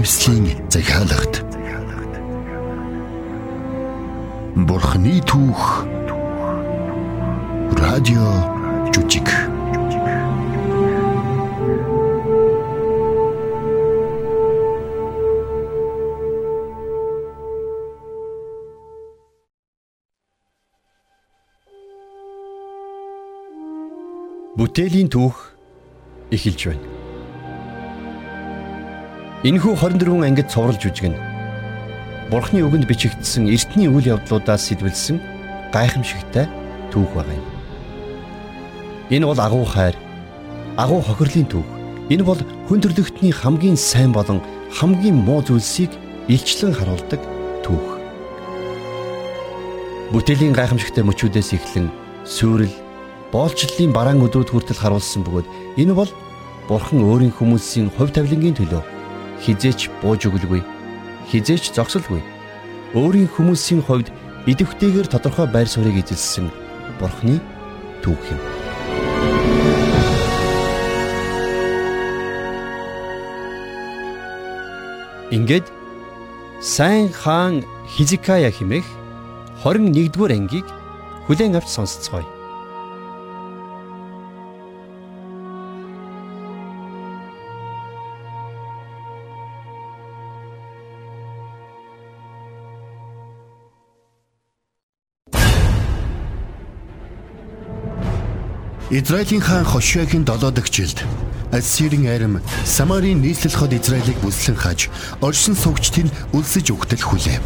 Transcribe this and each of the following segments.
нэвслийн захиалагт Бурхны түүх. Радио жүжиг. Бүтээлийн түүх эхэлж байна. Энэхүү 24 ангид цовруулж үжигнэ. Бурхны үгэнд бичигдсэн эртний үйл явдлуудаас сэтвэлсэн гайхамшигтай түүх байгаа юм. Энэ бол агуу хайр, агуу хохирлын түүх. Энэ бол хүн төрлөختний хамгийн сайн болон хамгийн муу зүйлсийг илчлэн харуулдаг түүх. Бүтээлийн гайхамшигтай мөчүүдээс эхлэн сүрэл, боолчлолын бараан өдрүүд хүртэл харуулсан бөгөөд энэ бол Бурхан өөрийн хүмүүсийн хувь тавилангийн төлөө хизээч бууж өгөлгүй хизээч зогсолгүй өөрийн хүмүүсийн хувьд идэвхтэйгээр тодорхой байр суурийг эзэлсэн бурхны түүх юм. Ингээд сайн хаан Хизикая химэх 21-р ангийг хүлээн авч сонсцгоё. Израилийн хаан Хошеагийн 7 дахь жилд Ассирийн арим Самарын нийслэл хот Израилийг бүслэн хаж оршин суугчдын үлсэж өгтөл хүлээв.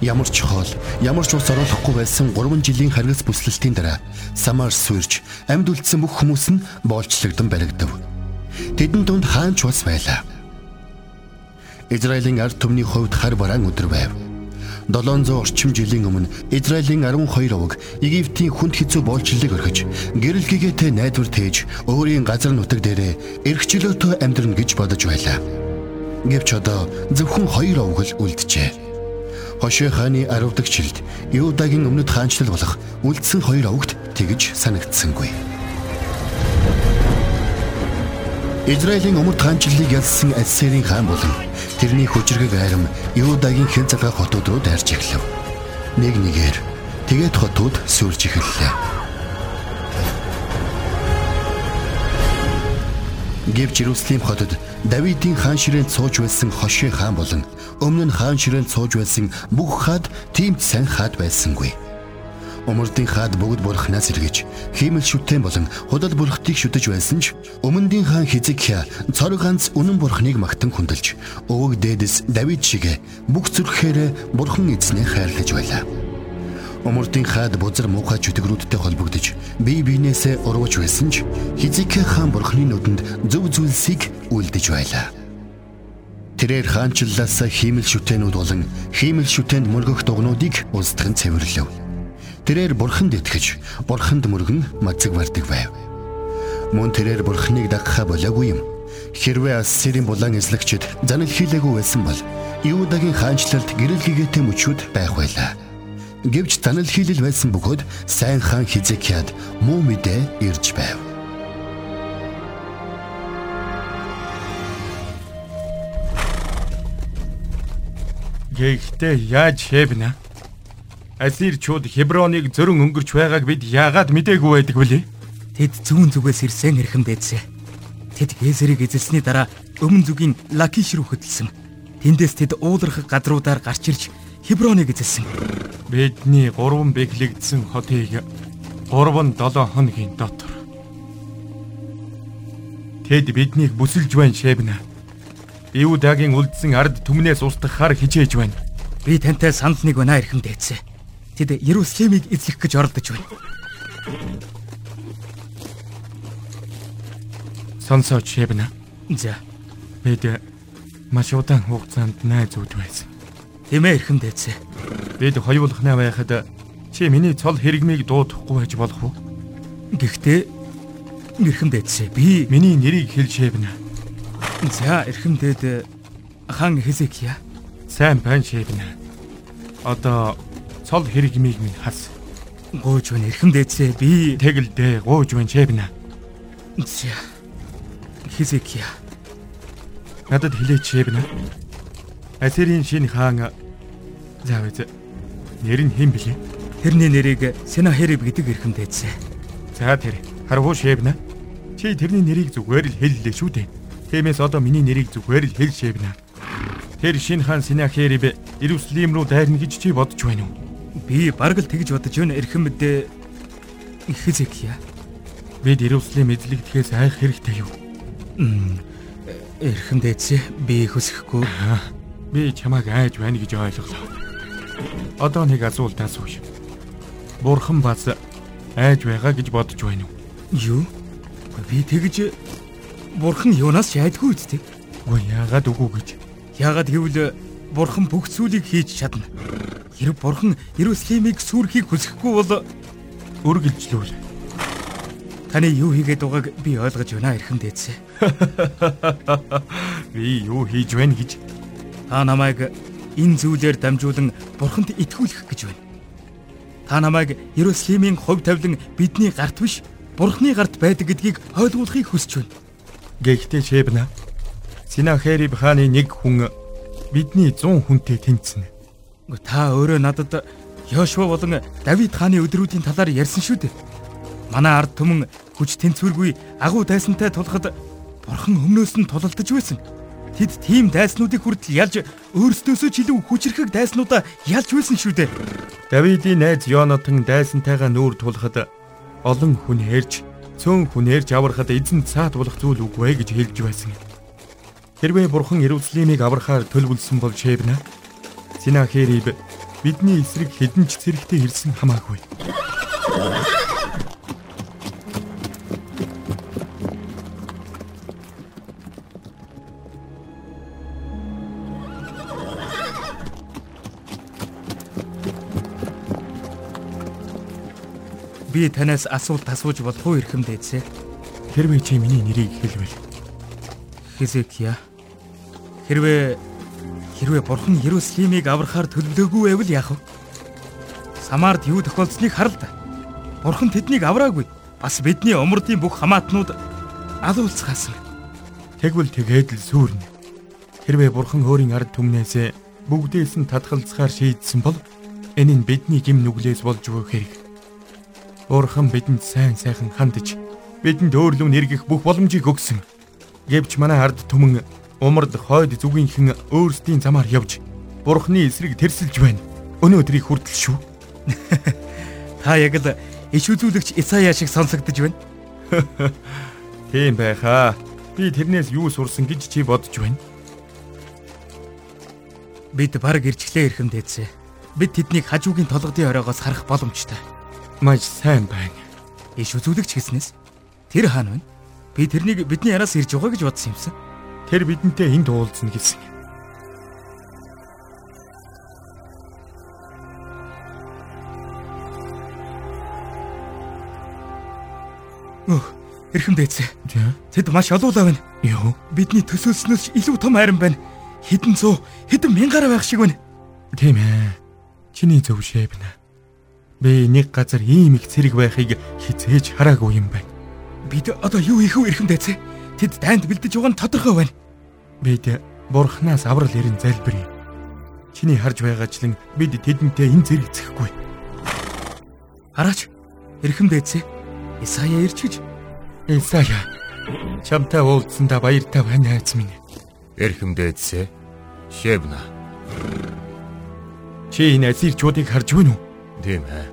Ямар ч хоол, ямар ч ус оруулахгүй байсан 3 жилийн харгас бүслэлтийн дараа Самар сүрж амьд үлдсэн бүх хүмүүс нь боолчлогдсон баригдав. Тэдэн дунд хаан ч бас байлаа. Израилийн ард түмний хувьд хар бараан өдөр байв 700 орчим жилийн өмнө Израилийн 12 овог Египтийн хүнд хэцүү боолчлыг орхиж гэрэл гэгээтэй найдвар тээж өөрийн газар нутаг дээрээ эрхчлөөтөө амьдрна гэж бодож байлаа. Гэвч одоо зөвхөн хоёр овог л үлджээ. Хоши хааны 10 дахь жилд Юудагийн өмнөд хаанчлал болох үлдсэн хоёр овогт тэгж санагдсангүй. Израилийн өмнөд хаанчлалыг ялсан Ассирийн хаан болон тэрний хүчрэг айрам Юудагийн хэн цагаан хотууд руу дайрч эхлэв. Нэг нэгээр тэгээд хотууд сүрж эхэллээ. Гэвч Иерусалим хотод Давидын хаан ширээнд сууж байсан Хоши хаан болон өмнө нь хаан ширээнд сууж байсан бүх хаад тийм сайн хаад байсангүй. Умардын хаад бүгд бурхнаас эргэж хиймэл шүтэн болон худал бурхтыг шүтэж байсан ч өмнөдийн хаан Хизкия цор ганц үнэн бурхныг магтан хүндэлж өвөг дээдэс Давид шиг бүх зүрхээр бурхан эзнээ хайрлаж байлаа. Умардын хаад бузар муухай чөтгөрүүдтэй холбогдож бие биенээсээ урвж байсан ч Хизкия хаан бурхны нүдэнд зөв зүйлсийг үлдэж байлаа. Тэрээр хаанчлалаас хиймэл шүтэнүүд болон хиймэл шүтэнд мөргөх дугнуудыг устган цэвэрлэв. Тэрээр бурханд итгэж, бурханд мөргөн мацаг бардаг байв. Мөн тэрээр бурхныг дагахаа болоогүй юм. Хэрвээ Ассирийн булан эзлэгчид занал хийлээгүй байсан бол Юудагийн хаанчлалд гэрэл гэгээтэй мөчүүд байх байлаа. Гэвч занал хийлэл байсан бөгөөд сайн хаан Хизекияд муу мэдээ ирж байв. Гэхдээ яаж хэвнэ? Ассирчууд Хеброныг зөрөн өнгөрч байгааг бид яагаад мдээгүй байдаг вүлээ? Тэд зүүн зүгээс ирсэн эрхэм дээдсэ. Тэд Гезерийг эзэлсний дараа өмнө зүгийн Лакиш руу хөдөлсөн. Тэндээс тэд уулархах газруудаар гарч ирж Хеброныг эзэлсэн. Бидний гурван бэхлэгдсэн хотыг 3-7 хоногийн дотор. Тэд биднийг бүсэлж байна шэбнэ. Иудагийн үлдсэн ард түмнээс устгахаар хичээж байна. Би тантай санал нэг байна эрхэм дээдсэ. Тэд Иерусалимыг эзлэх гэж оролдож байна. Сонсооч Шэбна. За. Бид маш удаан хугацаанд найз үүд байсан. Тэмээ эрхэм дээдсэ. Бид хоёулахнаа байхад чи миний цол хэрэгмийг дуудахгүй байж болох уу? Гэхдээ эрхэм дээдсэ би миний нэрийг хэл Шэбна. За эрхэм дээд хаан Хезекия. Сайн байна Шэбна. Одоо цол хэрэгмийг минь хас. Гууж байна эрхэм дээдсээ би тэгэлдээ гууж байна чэбнэ. За. Хизекия. Надад хэлээч шивнэ. Асирийн шинэ хаан заавэ нэр нь хэн блэ? Тэрний нэрийг Сенахериб гэдэг эрхэм дээдсэн. За тэр харвуу шивнэ. Чи тэрний нэрийг зүгээр л хэллээ шүү дээ. Тиймээс одоо миний нэрийг зүгээр л хэл шивнэ. Тэр шинэ хаан Сенахериб Иерусалим руу дайрна гэж чи бодож байна уу? Би бараг л тэгж бодож байна эрхэм мэдээ Хизекия. Бид Иерусалим эзлэгдэхээс айх хэрэгтэй юу? Эрхэм дээдсэ би хүсэхгүй. Би чамайг айж байна гэж ойлголоо. Одоо нэг асуулт асууж. Бурхан бас айж байгаа гэж бодож байна уу? Юу? Би тэгж Бурхан юунаас ч айдгүй үсттэй. Үгүй яагаад үгүй гэж. Яагаад гэвэл Бурхан бүх зүйлийг хийж чадна. Хэрэг Бурхан Иерусалимыг сүрхийг хүсэхгүй бол Үргэлжлүүл. таны юу хийгээд байгааг би ойлгож байна эрхэм дээдсэ. Би юу хийж байна гэж Та намайг энэ зүйлээр дамжуулан Бурханд итгүүлэх гэж байна. Та намайг Иерусалимийн хувь тавилан бидний гарт биш Бурхны гарт байдаг гэдгийг ойлгуулахыг хүсэж байна. Гэхдээ Шебна Синахериб хааны нэг хүн бидний 100 хүнтэй тэнцэнэ. Та өөрөө надад Йошуа болон Давид хааны өдрүүдийн талаар ярьсан шүү дээ. Манай ард түмэн хүч тэнцвэргүй агуу дайсантай тулахад Бурхан өмнөөс нь тулалдаж байсан. Тэд тийм дайснуудыг хүртэл ялж өөрсдөөсөө ч илүү хүчрхэг дайснуудаа ялж байсан шүү дээ. Давидын найз Йонатан дайсантайгаа нүүр тулахад олон хүн хэрж цөөн хүн хэрж аврахад эзэн цаат болох зүйл үгүй гэж хэлж байсан. Хэрвээ бурхан Иерусалимыг аврахаар төлөвлөсөн бол Шебна Синахериб бидний эсрэг хэдэн ч зэрэгтэй ирсэн хамаагүй. Би танаас асуулт асууж болох уу эрхэм дээдсэ? Хэрвээ чи миний нэрийг хэлвэл Хизекия. Хэрвээ хэрвээ бурхан Иерусалимыг аврахаар төлөвлөөгүй байвал яах вэ? Самард юу тохиолдсныг хар л да. Бурхан тэднийг авраагүй. Бас бидний умрдын бүх хамаатнууд алуулцгаасан. тэгвэл тэгээд л сүрнэ. Хэрвээ бурхан өөрийн ард түмнээс бүгдээс нь татгалзахаар шийдсэн бол энэ нь бидний гим нүглээс болж өгөх хэрэг. Бурхан бидэнд сайн сайхан хандж бидэнд өөрлөв нэргэх бүх боломжийг өгсөн. Гэвч манай ард түмэн умард хойд зүгийнхэн өөрсдийн замаар явж Бурханы эсрэг тэрсэлж байна. Өнөөдрийг хүртэл шүү. Та яг л иш үзүүлэгч Исая шиг сонсогдож байна. Тийм байхаа. Би тэрнээс юу сурсан гэж чи бодож байна? Бид баг ирчлээ эрхэм дээдсэ. Бид тэднийг хажуугийн толгодын оройгоос харах боломжтой. Маш сайн байна. Иш үзүүлэгч гэснээс тэр хаана вэ? Би тэрнийг бидний араас ирж байгаа гэж бодсон юмсан. Тэр бидэнтэй энд уулзна гэсэн. Өө, эрхэм дээдсэ. Тэд маш олоолаа байна. Юу? Бидний төсөөлснөөс илүү том хайран байна. Хэдэн зуун, хэдэн мянгаараа байх шиг байна. Тийм ээ. Чиний зөв шэвнэ. Би нэг газар ийм их цэрэг байхыг хизээж хараагүй юм байна. Бид одоо юу хийх вэ эрхэм дээдсэ? Тэд дайнд бэлдэж байгаа нь тодорхой байна. Бид бурхнаас аврал ирэн залбирая. Чиний харж байгаачлан бид тэдэнтэй энэ зэрэгцэхгүй. Хараач. Эрхэм дээдсэ. Исая ирж гэж. Исая. Чамтай уулзсандаа баяртай байна айц минь. Эрхэм дээдсэ. Шебна. Чи энэ азирчуудыг харж байна уу? Тийм ээ.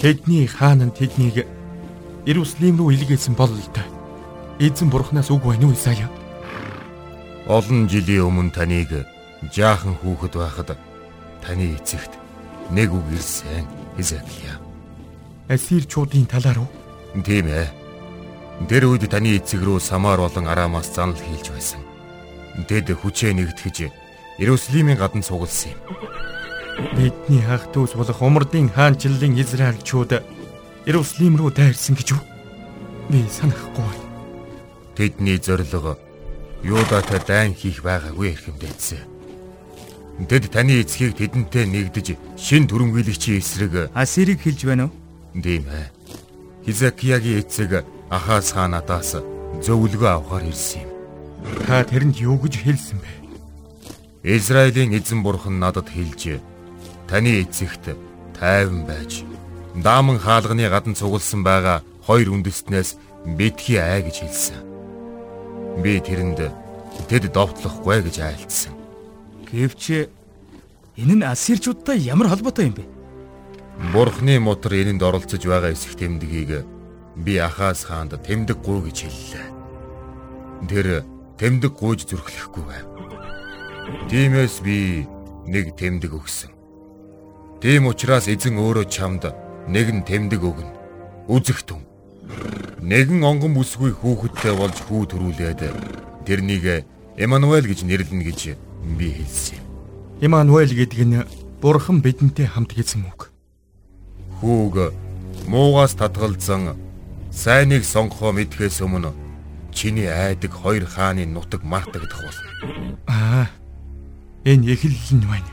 Тэдний хаан нь тэднийг Иерусалим руу илгээсэн бол л та. Эзэн бурхнаас үг байна уу Исая? Олон жилийн өмнө таныг жаахан хүүхэд байхад таны эцэгт нэг үг ирсэн. Хизекия. Асирчуудын талаар уу? Тийм ээ. Тэр үед таны эцэг рүү Самар болон Арамаас занал хийлж байсан. Тэд хүчээ нэгтгэж Иерусалимийн гадна цугласан юм. Бидний хаах дүүс болох умардын хаанчлалын Израильчууд Иерусалим руу дайрсан гэж үү? Би санахгүй байна. Тэдний зорилго Юудатай дайн хийх байгаагүй эрхэм дээдсэ. Тэд таны эцгийг тэдэнтэй нэгдэж шин түрэмгийлэгчийн эсрэг Асирыг хэлж байна уу? тийм ээ. Хизакиягийн эцэг Ахаз хаан надаас зөвлөгөө авахар ирсэн юм. Та тэрэнд юу гэж хэлсэн бэ? Израилийн эзэн бурхан надад хэлж таны эцэгт тайван байж дааман хаалганы гадна цугласан байгаа хоёр үндэстнээс битгий ай гэж хэлсэн. Би тэрэнд тэд довтлохгүй гэж айлдсан. Гэвч энэ нь ассирчуудтай ямар холбоотой юм бэ? Бурхны мотор энэнд оролцож байгаа эсэх тэмдгийг би Ахаас хаанд тэмдэггүй гэж хэллээ. Тэр тэмдэг гуйж зүрхлэхгүй байв. Тиймээс би нэг тэмдэг өгсөн. Тийм учраас эзэн өөрөө чамд нэгэн тэмдэг өгнө. Үзэх түн. Нэгэн онгон бүсгүй хүүхэдтэй болж хүү төрүүлээд тэрнийг Эммануэль гэж нэрлэнэ гэж би хэлсэн. Эммануэль гэдэг нь Бурхан бидэнтэй хамт гэсэн үг. Хүүг муугаас татгалзан сайныг сонгохоо мэдхээс өмнө чиний айдаг хоёр хааны нутаг мартагдах болно. Аа. Энэ эхлэл нь байна.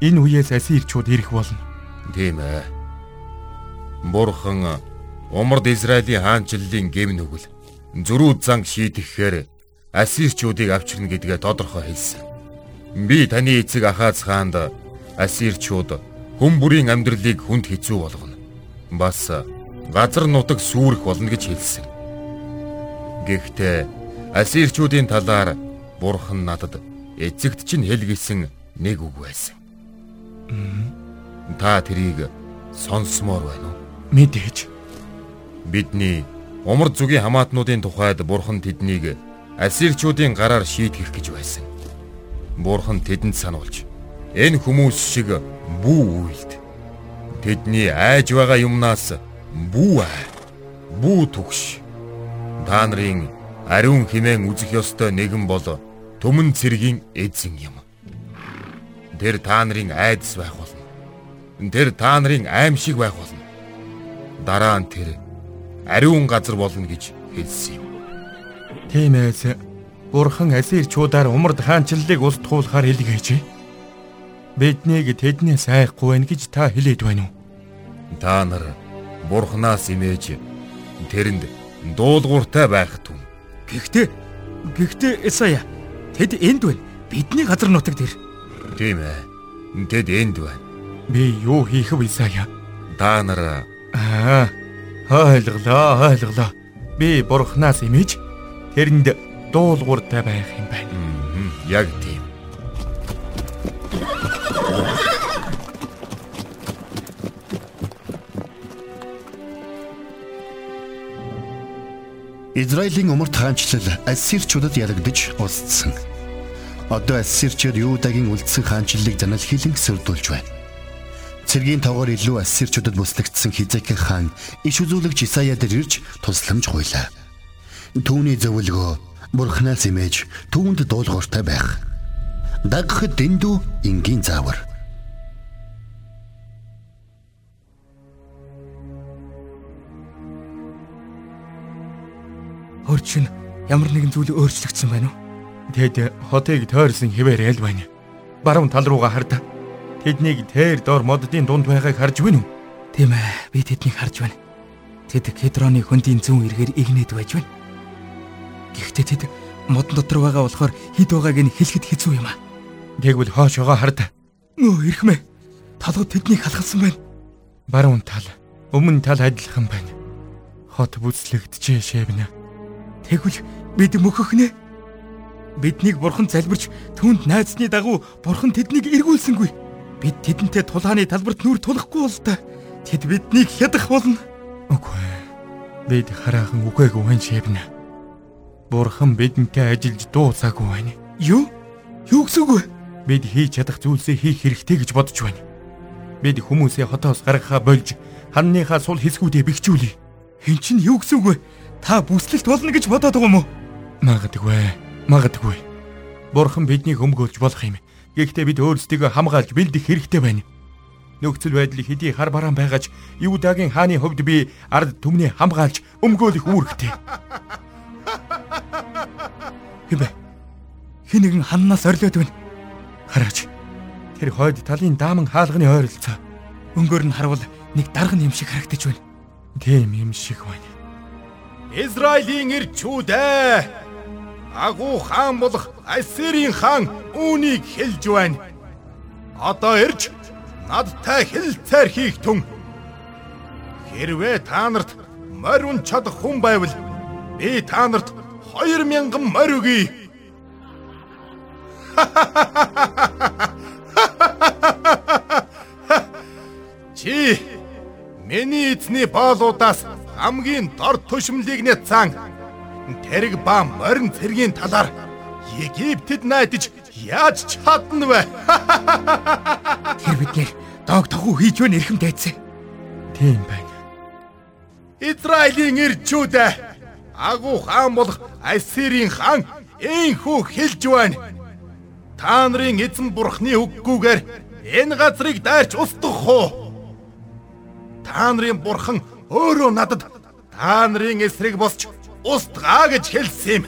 Энэ үеэс асирчууд ирэх болно. Тийм ээ. Бурхан Умард Израилийн хаанчлалын гэм нүгэл зөрүү занг шийдэхээр ассирчуудыг авчирна гэдгээ тодорхой хэлсэн. Би таны эцэг Ахаз хаанд ассирчууд хүн бүрийн амьдралыг хүнд хэцүү болгоно. Бас газар нутаг сүрэх болно гэж хэлсэн. Гэхдээ ассирчуудын талаар Бурхан надад эцэгт чинь хэлгэсэн нэг үг байсан. Та тэрийг сонсмоор байна уу? Мэдээж. Бидний умар зүгийн хамаатнуудын тухайд Бурхан тэднийг ассирчуудын гараар шийтгэх гэж байсан. Бурхан тэдэнд сануулж энэ хүмүүс шиг бүү үйлд. Тэдний айж байгаа юмнаас бүү ай. Бүү түгш. Та нарын ариун химэн үзэх ёстой нэгэн бол төмөн цэргийн эзэн юм. Тэр та нарын айдас байх болно. Тэр та нарын аимшиг байх болно. Дараа нь тэр ариун газар болно гэж хэлсэн юм. Тиймээс Бурхан асирчуудаар умард хаанчлалыг устгуулахаар хэлгээч. Биднийг тэднээс айхгүй байна гэж та хэлээд байна уу? Та нар Бурханаас имэж тэрэнд дуулууртай байх түн. Гэхдээ гэхдээ Исая тэд энд байна. Бидний газар нутаг дээр. Тийм ээ. Тэд энд байна. Би юу хийх вэ Исая? Та нар Аа, ойлголоо, ойлголоо. Би Бурханаас имэж тэрэнд дуулууртай байх юм байна. яг тийм. Израилийн умард хаанчлал ассирчуудад ярагдаж устсан. Одоо ассирчууд Юудагийн үлдсэн хаанчлалыг занал хилэн сөрдүүлж байна. Цэргийн тоогоор илүү ассирчуудад бүслэгдсэн Хизекийн хаан иш үзүүлэгч Исая дээр ирж тусламж хуйлаа. Түүний зөвлөгөө Бурханаас имэж түүнд дуулууртай байх. Дагахад дэндүү энгийн заавар. Өөр чинь ямар нэгэн зүйл өөрчлөгдсөн байна уу? Тэд хотыг тойрсон хэвээр ял байна. Баруун тал руугаа хардаа. Тэднийг тэр дор моддын дунд байгааг харж байна уу? Тийм ээ, би тэднийг харж байна. Тэд Кедроны хөндийн зүүн эргээр игнээд байж байна. Гэхдээ тэд модон дотор байгаа болохоор хид байгааг нь хэлэхэд хэцүү юм аа. Тэгвэл хоошоогоо хардаа. Нөө ирхмэ. Толгод тэднийг халахсан байна. Баруун тал, өмнө тал адилхан байна. Хот бүслэгдэжээ шэвнэ. Тэгвэл бид мөхөх нэ. Биднийг бурхан залбирч түнд найзсны дагуу бурхан тэднийг эргүүлсэнгүй. Бид тэдэнтэй тулааны талбарт нүр тулахгүй бол та тэд биднийг хядах болно. Үгүй. Бид хараахан үгээгүй байна шэвнэ. Бурхан бидэнтэй ажиллаж дуусаагүй байна. Юу? Юу гэсэн үг вэ? Бид хийж чадах зүйлсээ хийх хэрэгтэй гэж бодож байна. Бид хүмүүсээ хотоос гаргахаа болж ханныхаа сул хэсгүүдээ бэхжүүлье. Эн чинь юу гэсэн үг вэ? Та бүслэлт болно гэж бодоод байгаа юм уу? Магадгүй. Магадгүй. Бурхан биднийг өмгөөлж болох юм. Гэхдээ бид өөрсдийгөө хамгаалж бэлдэх хэрэгтэй байна. Нөхцөл байдал хэдий хар бараан байгаач Юудагийн хааны хувьд би ард түмний хамгаалж өмгөөлөх үүрэгтэй. Хэмбэ. Хин нэгэн ханнаас орлоод байна. Хараач. Тэр хойд талын дааман хаалганы ойролцоо. Өнгөөр нь харавал нэг дарган юм шиг харагдаж байна. Тийм юм шиг байна. Израилийн ирчүүд ээ. Агуу хаан болох Ассирийн хаан үүнийг хэлж байна. Одоо ирж надтай хэлцээр хийх түн. Хэрвээ та нарт морь чадах хүн байвал би та нарт 2000 морь өгье. Чи миний эзний боолуудаас хамгийн дор түшмлийг нэцэн тэрэг ба морин цэргийн талаар Египтэд найдаж яаж чадна вэ? Тэр бидгээр дог тогуу хийж байна эрхэм дайцсан. Тийм байна. Израилийн ирчүүд агуу хаан болох Ассирийн хаан энхүү хэлж байна. Та нарын эзэн бурхны үггүйгээр энэ газрыг дайрч устгах уу? Та нарын бурхан өөрөө надад та нарын эсрэг босч устгаа гэж хэлсэн юм.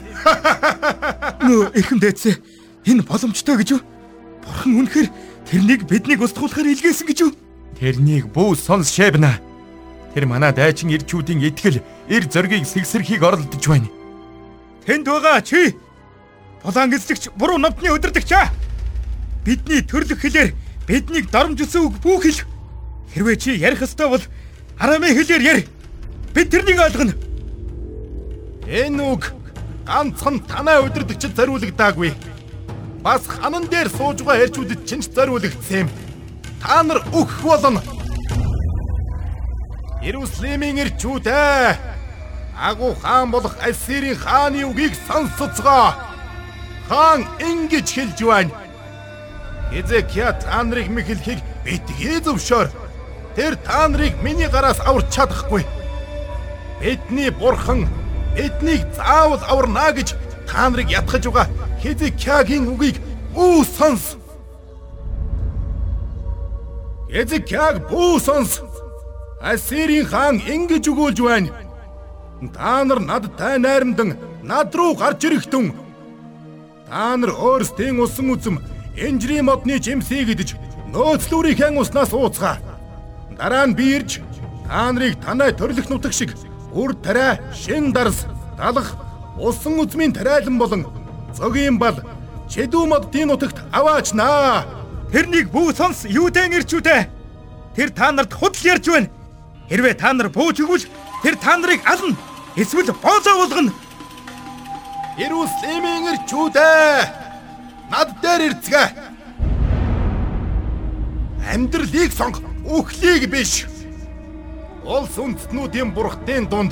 Нөө эрхэм дайцсан. Энэ боломжтой гэж юу? Бурхан үнэхээр тэрнийг биднийг устгуулахаар илгээсэн гэж юу? Тэрнийг бүү сонс шэбнэ. Тэр манай дайчин ирчүүдийн итгэл, эр зоргийг сэгсэрхийг оролдож байна. Тэнд байгаа чи Булан эзлэгч буруу номтны өдөрдөгч аа. Бидний төрлөх хэлээр биднийг доромжилсан үг бүх хэл. Хэрвээ чи ярих ёстой бол арамын хэлээр ярь. Бид тэрнийг ойлгоно. Энэ үг ганцхан танай өдөрдөгчд зориулагдаагүй. Бас ханан дээр сууж байгаа эрчүүдэд ч ч зориулагдсан юм. Та нар өгөх болно. Иерусалимийн эрчүүд ээ. Агуу хаан болох Ассирийн хааны үгийг сонсоцгоо. Хаан ингэж хэлж байна. Хизекия та нарыг мэхлэхийг битгий зөвшөөр. Тэр та нарыг миний гараас аварч чадахгүй. Бидний бурхан биднийг заавал аварна гэж та нарыг ятгахж байгаа Хизекиягийн үгийг бүү сонс. Хизекияг бүү сонс. Ассирийн хаан ингэж өгүүлж байна. Та нар надтай найрамдан над руу гарч ирэхтэн. Та нар өөрсдийн усан үзм энжрийн модны жимсээ гэдэж нөөцлүүрийн уснаас ууцгаа. Дараа нь би ирж та нарыг танай төрлөх нутаг шиг үр тариа, шин дарс, далах, усан үзмийн тариалан болон зөгийн бал чэдүү модын нутагт аваачнаа. Тэрнийг бүү сонс юудэн ирчүүдээ. Тэр та нарт худал ярьж байна. Хэрвээ та нар бууж өгвөл тэр та нарыг ална. Эсвэл боолоо болгоно. Иерусалимийн ирчүүдээ над дээр ирцгээ. Амьдралыг сонг, үхлийг биш. Улс үндэстнүүдийн бурхтын дунд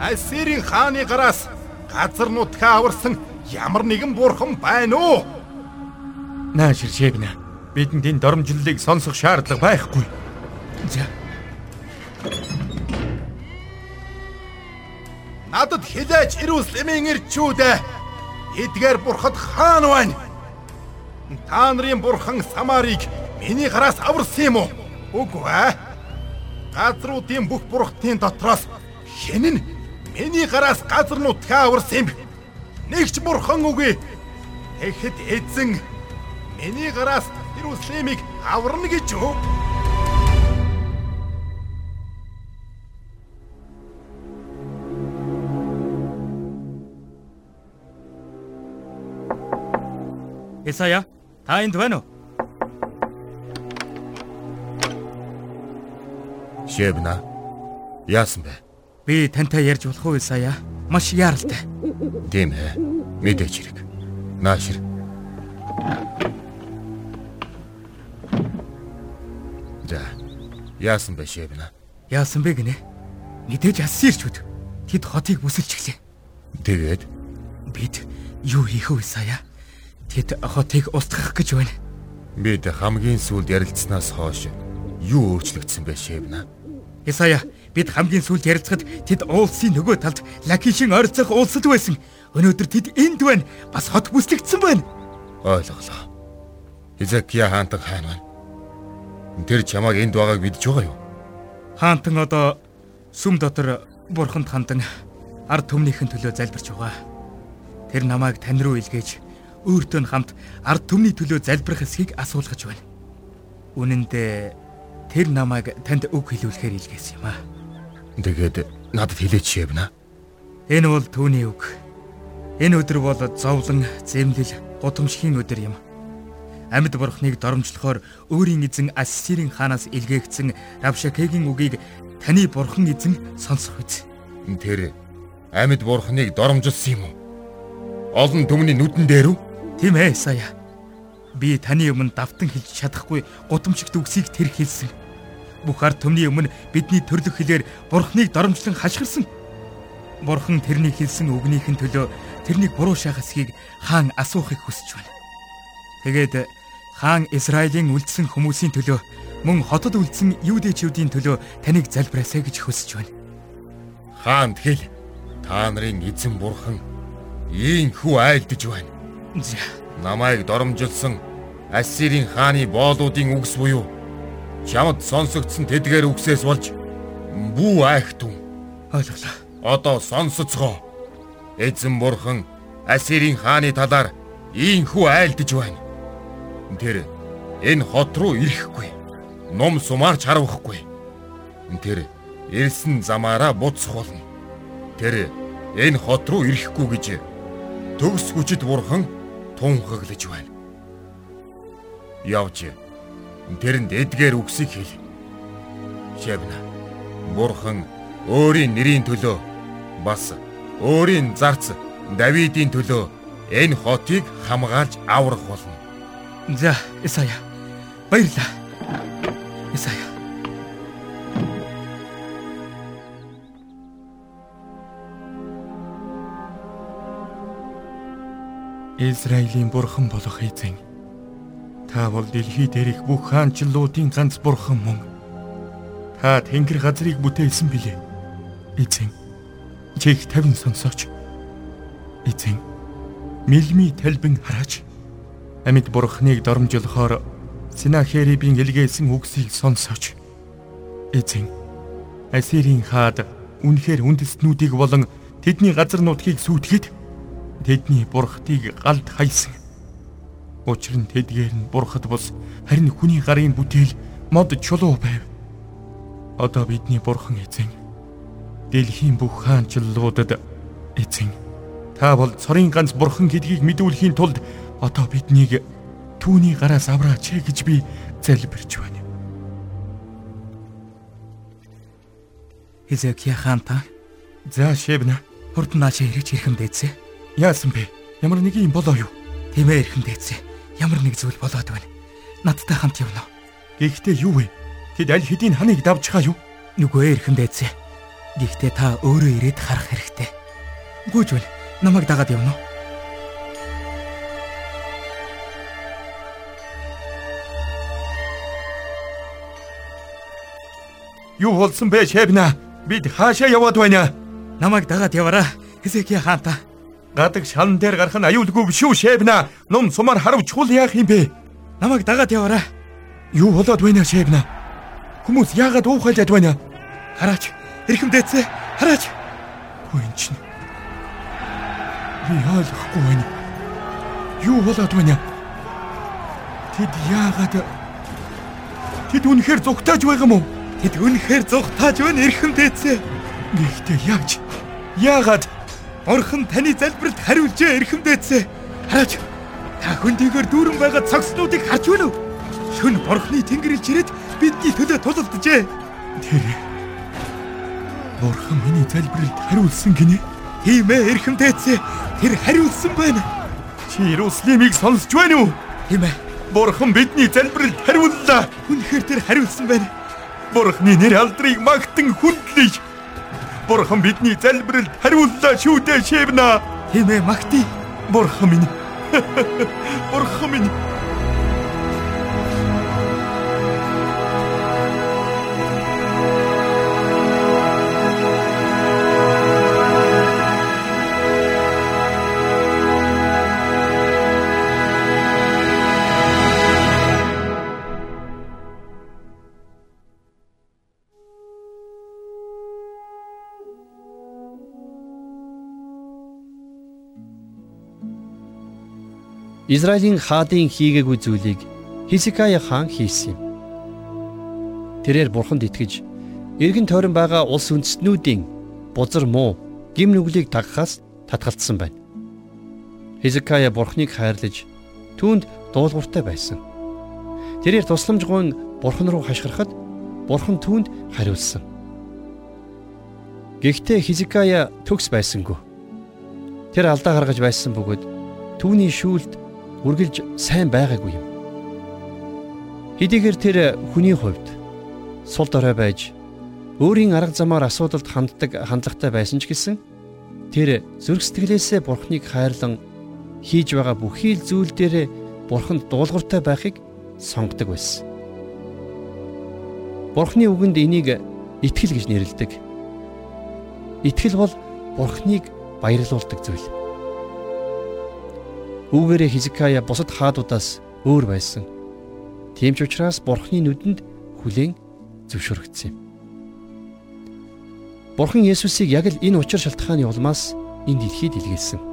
Ассирийн хааны гараас газар нутгаа аварсан ямар нэгэн бурхан байна уу? Наа ширшээгнэ. Бидэнд энэ доромжллыг сонсох шаардлага байхгүй. За. Надад хилээч Иерусалимийн ирчүүд эдгээр бурхад хаан байна. Та нарын бурхан Самарыг миний гараас аварсан юм уу? Үгүй ээ. Газруудын бүх бурхтын дотроос хэн нь миний гараас газар нутгаа аварсан юм? Нэгч бурхан үгүй. Тэгэхэд эзэн миний гараас Иерусалимыг аварна гэж юу? Исая, та энд байна уу? Шэбна. Яасан бэ? Би тантай ярьж болох уу Исая? Маш яаралтай. Тийм ээ. Мэдээч хэрэг. Наашир. За. Яасан бэ Шэбна? Яасан бэ гинэ? Мэдээж ассирчүүд. Тэд хотыг бүсэлчихлээ. Тэгээд Бид юу хийх вэ Исая? Тэд хотыг устгах гэж байна. бид хамгийн сүүлд ярилцсанаас хойш юу өөрчлөгдсөн бэ Шэбна? Исая, бид хамгийн сүүлд ярилцахад тэд уулсын нөгөө талд Лакишин ойрцох уулсад байсан. Өнөөдөр тэд энд байна. Бас хот бүслэгдсэн байна. Ойлголоо. Хизекия хаантан хаан байна. Тэр чамааг энд байгааг мэдж байгаа юу? Хаантан одоо сүм дотор бурханд хандан ард түмнийхэн төлөө залбирч байгаа. Тэр намайг тань руу илгээж өөртөө хамт ард түмний төлөө залбирах эсхийг асуулгаж байна. Үнэн дээр тэр намайг танд үг хэлүүлэхээр илгээсэн юм аа. Тэгээд надад хэлээч Шэбна. Энэ бол түүний үг. Энэ өдөр бол зовлон, зэмлэл, гудамжхийн өдөр юм. Амьд бурхныг доромжлохоор өөрийн эзэн Ассирийн хаанаас илгээгдсэн Равшакегийн үгийг таны бурхан эзэн сонсох үз. Тэр амьд бурхныг доромжилсан юм уу? Олон түмний нүдэн дээр үү? Тийм ээ, Исая. Би таны өмнө давтан хэлж чадахгүй гудамжигт үгсийг тэр хэлсэн. Бүх ард түмний өмнө бидний төрлөх хэлээр бурхныг доромжлон хашгирсан. Бурхан тэрний хэлсэн үгнийхэн төлөө тэрнийг буруу шахасхийг хаан асуухыг хүсэж байна. Тэгээд хаан Израилийн үлдсэн хүмүүсийн төлөө мөн хотод үлдсэн юудэчүүдийн төлөө таныг залбираасай гэж хүсэж байна. Хаан тэгэл та нарын эзэн бурхан ийхүү айлдж байна. Намайг доромжилсан Ассирийн хааны боолуудын үгс буюу чамд сонсогдсон тэдгээр үгсээс болж бүү айхтун. Ойлголоо. Одоо сонсоцгоо. Эзэн бурхан Ассирийн хааны талаар ийхүү айлдж байна. Тэр энэ хот руу ирэхгүй. Ном сумаарч харавхгүй. Тэр ирсэн замаараа буцах болно. Тэр энэ хот руу ирэхгүй гэж төгс хүчит бурхан тунхаглаж байна. Явж тэрэнд эдгээр үгсийг хэл. Шавна. Бурхан өөрийн нэрийн төлөө бас өөрийн зарц Давидын төлөө энэ хотыг хамгаалж аврах болно. За, Исая. Баярлаа. Исая. Израилийн бурхан болох эзэн. Та бол дэлхий дээрх бүх хаанчлалуудын ганц бурхан мөн. Та тэнгэр газрыг бүтээсэн билээ. Эзэн. Чих тавин сонсооч. Эзэн. Милми талбин хараач. Амьд бурхныг доромжлохоор Синахерибийн илгээсэн үгсийг сонсооч. Эзэн. Асирийн хаад үнэхээр үндэстнүүдийг болон тэдний газар нутгийг сүйтгэд тэдний бурхтыг галд хайсан. Учир нь тэдгээр нь бурхад бус харин хүний гарын бүтээл мод чулуу байв. Одоо бидний бурхан эзэн дэлхийн бүх хаанчлалуудад эзэн та бол цорын ганц бурхан гэдгийг мэдүүлэхийн тулд одоо биднийг түүний гараас авраач гэж би залбирч байна. Хизекия хаан та За шивнэ. хурд наашаа ирэж ирэхэмдээцээ. Яасан бэ? Ямар нэг юм болоо юу? Тийм ээ ирэхэмдээцээ. Ямар нэг зүйл болоод байна. Надтай хамт явна уу? Гэхдээ юу вэ? Тэд аль хэдийн ханыг давж хаа юу? Нүгөө ирэхэмдээцээ. Гэхдээ та өөрөө ирээд харах хэрэгтэй. Гүйж байна. Намайг дагаад явна уу? Юу болсон бэ, Шэбна? Бид хаашаа яваад байна? Намайг дагаад яваараа. Хизекия хаантаа. Гадаг шалан дээр гарах нь аюулгүй биш үү, Шэбна? Ном сумаар харав чул яах юм бэ? Намайг дагаад яваараа. Юу болоод байна, Шэбна? Хүмүүс яагаад уухайлаад байна? Хараач. Ирэхэмдээцээ. Хараач. Хөө эн чинь. Би ойлгохгүй байна. Юу болоод байна? Тэд яагаад Тэд үнэхээр зүгтааж байгаа юм уу? Тэд үнэхээр зүгтааж байна ирэхэмдээцээ. Гэхдээ яаж? Яагаад? Бурхан таны залбиралд хариулжээ ирэхэмдээцээ. Хараач. Та хөндийгөр дүүрэн байгаа цагснуудыг харж байна уу? Шүн бурхны тэнгэрэлж ирээд бидний төлөө тулалджээ. Тэр Бурхан миний залбиралд хариулсан гинэ. Тийм ээ ирэхэмдээцээ. Тэр хариулсан байна. Чи Иерусалимыг сонсч байна уу? Тийм ээ. Бурхан бидний залбиралд хариуллаа. Үнэхээр тэр хариулсан байна. Бурхны нэр алдрыг магтан хүндлэе. Бурхан бидний залбиралд хариуллаа шүү дээ Шэвна. Тийм ээ магтий. Бурхан минь. Бурхан минь. Израилийн хаадын хийгээгүй зүйлийг Хисикая хаан хийсэн юм. Тэрээр бурханд итгэж эргэн тойрон байгаа улс үндэстнүүдийн бузар муу гим нүглийг дагахаас татгалцсан байна. Хизкая бурхныг хайрлаж түүнд дуулууртай байсан. Тэрээр тусламжгүй бурхан руу хашгирахад бурхан түүнд хариулсан. Гэхдээ Хизкая төгс байсангүй. Тэр алдаа гаргаж байсан бөгөөд түүний шүүлд үргэлж сайн байгаагүй юм. Хэдийгээр тэр хүний хувьд сул дорой байж өөрийн арга замаар асуудалд ханддаг хандлагатай байсан ч гэсэн тэр зүрх сэтгэлээсээ бурхныг хайрлан хийж байгаа бүхий л зүйл дээр бурханд дуулууртай байхыг сонгодог байсан. Бурхны үгэнд энийг итгэл гэж нэрлэдэг. Итгэл бол бурхныг баярлуулдаг зүйл. Үүгээрээ Хизкая бусад хаадуудаас өөр байсан. Тийм ч учраас бурхны нүдэнд хүлээн зөвшөөрөгдсөн юм. Бурхан Есүсийг яг л энэ учир шалтгааны улмаас энэ дэлхийд илгээсэн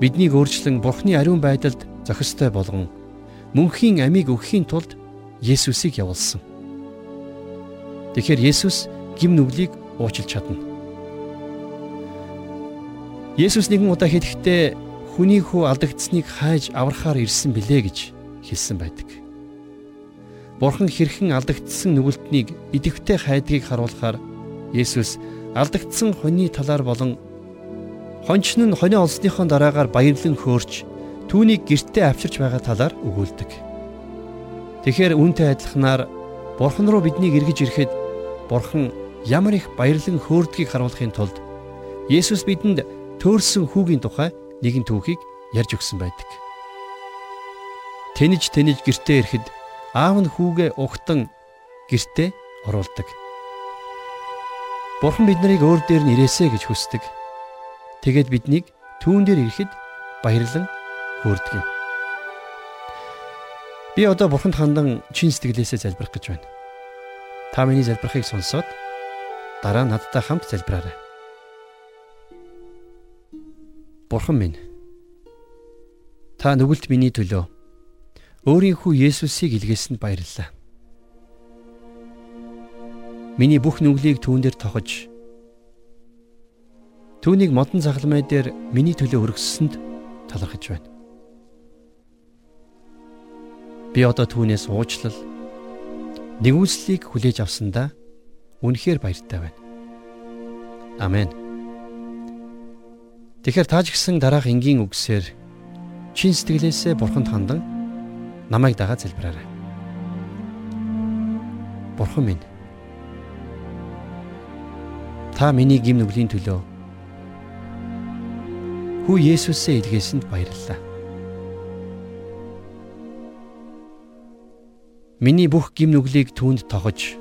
биднийг өөрчлөн Бурхны ариун байдалд зохистой болгон мөнхийн амийг өгөхийн тулд Есүсийг явуулсан. Тэгэхээр Есүс гим нүглийг уучлж чадна. Есүс нэгэн удаа хэлэхдээ хүний хүү алдагдсныг хайж аврахаар ирсэн билээ гэж хэлсэн байдаг. Бурхан хэрхэн алдагдсан нүгэлтнийг идэвхтэй хайдгийг харуулахаар Есүс алдагдсан хүний талаар болон Хончин нь хонио олсныхон дараагаар баярлан хөөрч түүнийг гертээ авчирч байгаа талаар өгүүлдэг. Тэгэхээр үүнтэй адилханаар Бурхан руу биднийг эргэж ирэхэд Бурхан ямар их баярлан хөөрдгийг харуулахын тулд Есүс бидэнд төөрсөн хүүгийн тухай нэгэн түүхийг ярьж өгсөн байдаг. Тэнэж тэнэж гертээ ирэхэд аав нь хүүгээ ухтан гертээ оруулдаг. Бурхан биднийг өөр дээр нь ирээсэ гэж хүсдэг. Тэгээд биднийг түүн дээр ирэхэд баярлан хөөрдөг. Би одоо бурханд хандан чин сэтгэлээсээ залбирах гэж байна. Та миний залбирахыг сонсоод дараа надтай хамт залбираарай. Бурхан минь Та нүгэлт миний төлөө өөрийнхөө Есүсийг илгээсэнд баярлалаа. Миний бүх нүглийг түүн дээр тохож Түүнийг модон цагламай дээр миний төлөө өргөссөнд талархаж байна. Би одоо түүнээс уучлал нэгүслийг хүлээж авсандаа үнэхээр баяртай байна. Амен. Тэгэхээр тааж гисэн дараах энгийн үгсээр чин сэтгэлээсээ бурханд хандан намайг дагаа залбираарай. Бурхан минь. Та миний гим нүглийн төлөө Хүү Есүсээ илгээсэнд баярлалаа. Миний бүх гим нүглийг түүнд тогож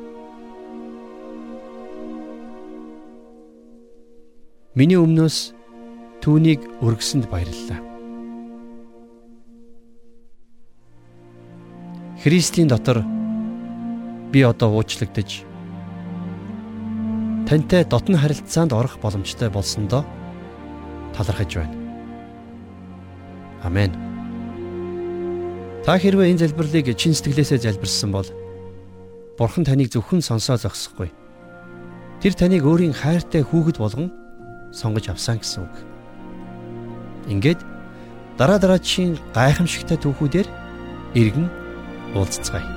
Миний өмнөөс түүнийг өргөсөнд баярлалаа. Христийн дотор би одоо уучлагдж тантай дотн харилцаанд орох боломжтой болсондоо талархаж байна. Амен. Та хэрвээ энэ залбирлыг чин сэтгэлээсээ залбирсан бол Бурхан таныг зөвхөн сонсоо зогсохгүй. Тэр таныг өөрийн хайртай хүүхэд болгон сонгож авсан гэсэн үг. Ингээд дараа дараачийн гайхамшигтай түүхүүдээр иргэн уулзцгаая.